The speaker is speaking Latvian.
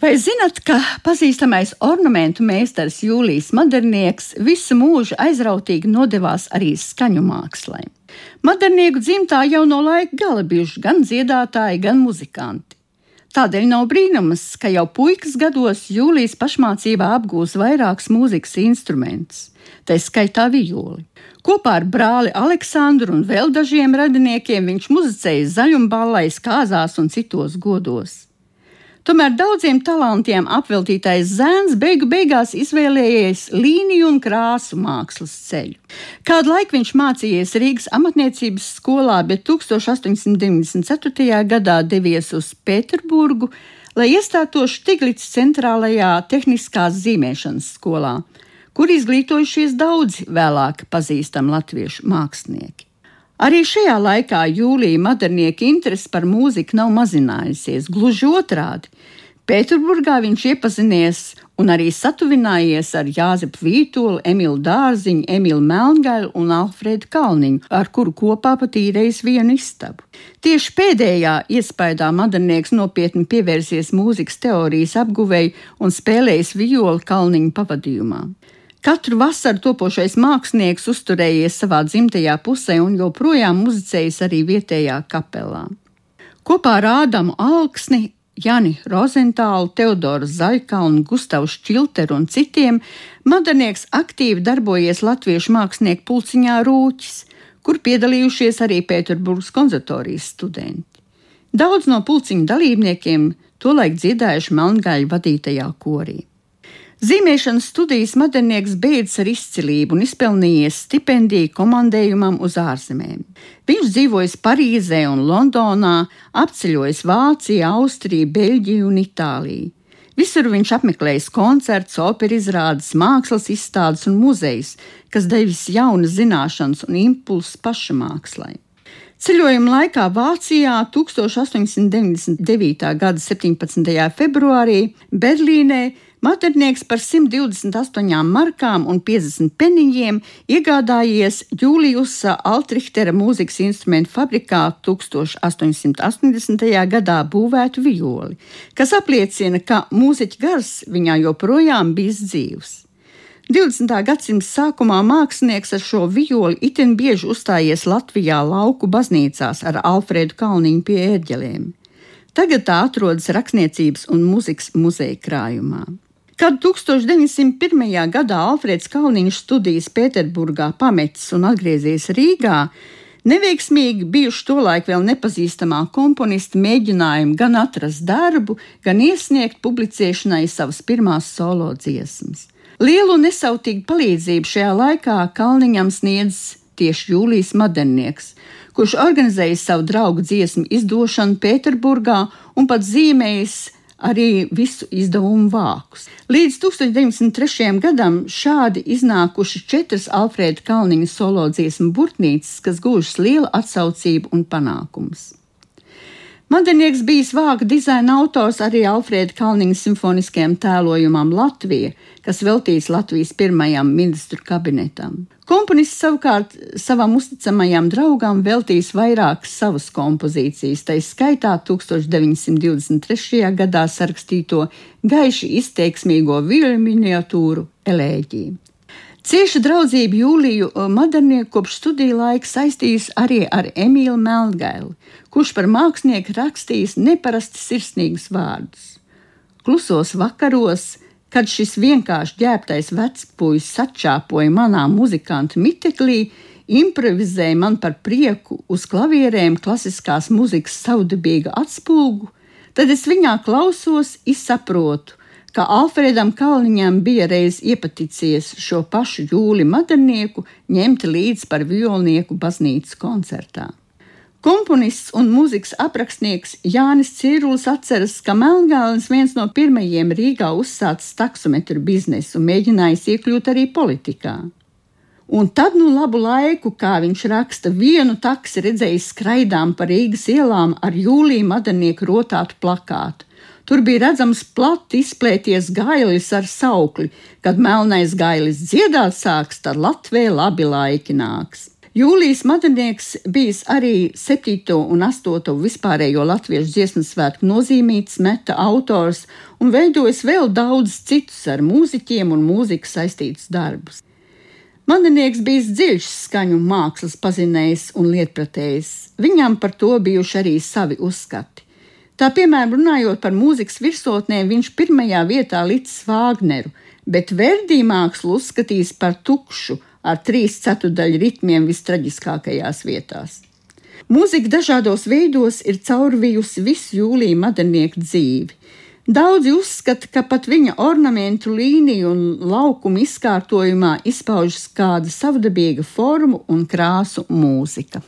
Vai zinat, ka pazīstamais ornamentu meistars Jūlijs Madernieks visu mūžu aizrautīgi nodevās arī skaņu mākslai? Madernieku dzimtā jau no laika gala bijuši gan dziedātāji, gan muzikanti. Tādēļ nav brīnums, ka jau puikas gados Jūlijas pašmācībā apgūs vairākus mūzikas instrumentus, tā skaitā violi. Kopā ar brāli Aleksandru un vēl dažiem radiniekiem viņš muzicēja zaļumballais, kāzās un citos godos. Tomēr daudziem talantiem apveltītais zēns beigu beigās izvēlējies līniju un krāsu mākslas ceļu. Kādu laiku viņš mācījies Rīgas amatniecības skolā, bet 1894. gadā devies uz Pēterburgu, lai iestātos Štiglits centrālajā tehniskās zīmēšanas skolā, kur izglītojušies daudzi vēlāk pazīstami latviešu mākslinieki. Arī šajā laikā jūlijā modernieka interese par mūziku nav mazinājusies, gluži otrādi. Pēterburgā viņš iepazinies un arī satuvinājies ar Jāzepu Vītolu, Emilu Dārziņu, Emilu Melngailu un Alfredu Kalniņu, ar kuru kopā patīrējis vienu istabu. Tieši pēdējā iespējā modernieks nopietni pievērsies mūzikas teorijas apguvēji un spēlējis violi Kalniņu pavadījumā. Katru vasaru topošais mākslinieks uzturējies savā dzimtajā pusē un joprojām muzicējis arī vietējā kapelā. Kopā ar Ādamu Alksni, Jani Rozentālu, Teodoru Zaļkalnu, Gustavu Šķilteru un citiem modernieks aktīvi darbojies latviešu mākslinieku pulciņā Rūķis, kur piedalījušies arī Pēterburgas konservatorijas studenti. Daudz no pulciņu dalībniekiem tolaik dziedājuši Melngaļa vadītajā korī. Zīmēšanas studijas modernieks beidz ar izcilību un izpelnījies stipendiju komandējumam uz ārzemēm. Viņš dzīvojis Parīzē un Londonā, apceļojis Vāciju, Austriju, Beļģiju un Itāliju. Visur viņš apmeklējis koncertus, operas izrādes, mākslas izstādes un muzejus, kas devis jaunas zināšanas un impulsus pašamākslai. Ceļojuma laikā Vācijā 1899. gada 17. februārī Berlīnē Maternieks par 128 markām un 50 peniņiem iegādājies Jūlijusa Altrichtera mūzikas instrumentu fabrikā 1880. gadā būvētu violi, kas apliecina, ka mūziķa gars viņā joprojām bijis dzīvs. 20. gadsimta sākumā mākslinieks ar šo violi itin bieži uzstājies Latvijā lauku baznīcās ar Alfredu Kalniņu pie ērģelēm. Tagad tā atrodas Rakstniecības un mūzikas muzeja krājumā. Kad 1901. gadā Alfrēds Kalniņš studijas Pēterburgā pametis un atgriezies Rīgā, Neveiksmīgi bijuši tolaik vēl nepazīstamā komponista mēģinājumi gan atrast darbu, gan iesniegt publicēšanai savas pirmās solo dziesmas. Lielu nesautīgu palīdzību šajā laikā Kalniņam sniedz tieši Jūlijas Madernieks, kurš organizēja savu draugu dziesmu izdošanu Pēterburgā un pat zīmējis arī visu izdevumu vākus. Līdz 1903. gadam šādi iznākuši četras Alfrēda Kalniņa solo dziesmu burtnīcas, kas guvušas lielu atsaucību un panākumus. Mandenieks bijis vāga dizaina autors arī Alfrēda Kalniņa simfoniskajam tēlojumam Latvija, kas veltīts Latvijas pirmajam ministru kabinetam. Komponists savukārt savam uzticamajam draugam veltīs vairākas savas kompozīcijas, tā skaitā 1923. gadā sarakstīto gaiši izteiksmīgo viļņu miniatūru Elēģiju. Cieša draudzība Jūliju Madarnieku kopš studiju laika saistījusi arī ar Emīlu Melngailu, kurš par mākslinieku rakstījis neparasti sirsnīgus vārdus. Klusos vakaros, kad šis vienkārši ģērbtais vecpuļs sačāpoja manā muzikanta miteklī, improvizēja man par prieku uz klavierēm klasiskās muzikas saudabīga atspulgu, tad es viņā klausos, izsaprotu, ka Alfredam Kalniņam bija reiz iepaticies šo pašu jūli madarnieku ņemt līdzi par violnieku baznīcas koncertā. Komponists un mūzikas aprakstnieks Jānis Cirulis atceras, ka Melngālens viens no pirmajiem Rīgā uzsācis taksometru biznesu un mēģinājis iekļūt arī politikā. Un tad, nu labu laiku, kā viņš raksta, vienu taksi redzējis skraidām pa Rīgas ielām ar jūlija madarnieku rotātu plakātu Tur bija redzams plati izplēties gailis ar saukli, kad melnais gailis dziedāt sāks, tad Latvijā labi laiki nāks. Jūlijas Madanieks bijis arī 7. un 8. vispārējo latviešu dziesmu svētku nozīmīts meta autors un veidojis vēl daudz citus ar mūziķiem un mūziku saistītus darbus. Madanieks bijis dziļš skaņu mākslas pazinējs un lietpratējs. Viņam par to bijuši arī savi uzskati. Tā piemēram, runājot par mūzikas virsotnēm, viņš pirmajā vietā licis Vāgneru, bet Verdī mākslu uzskatījis par tukšu, ar trīs ceturdaļu ritmiem vistraģiskākajās vietās. Mūzika dažādos veidos ir caurvījusi visu jūlija madenieku dzīvi. Daudzi uzskata, ka pat viņa ornamentu līniju un laukumu izkārtojumā izpaužas kāda savdabīga formu un krāsu mūzika.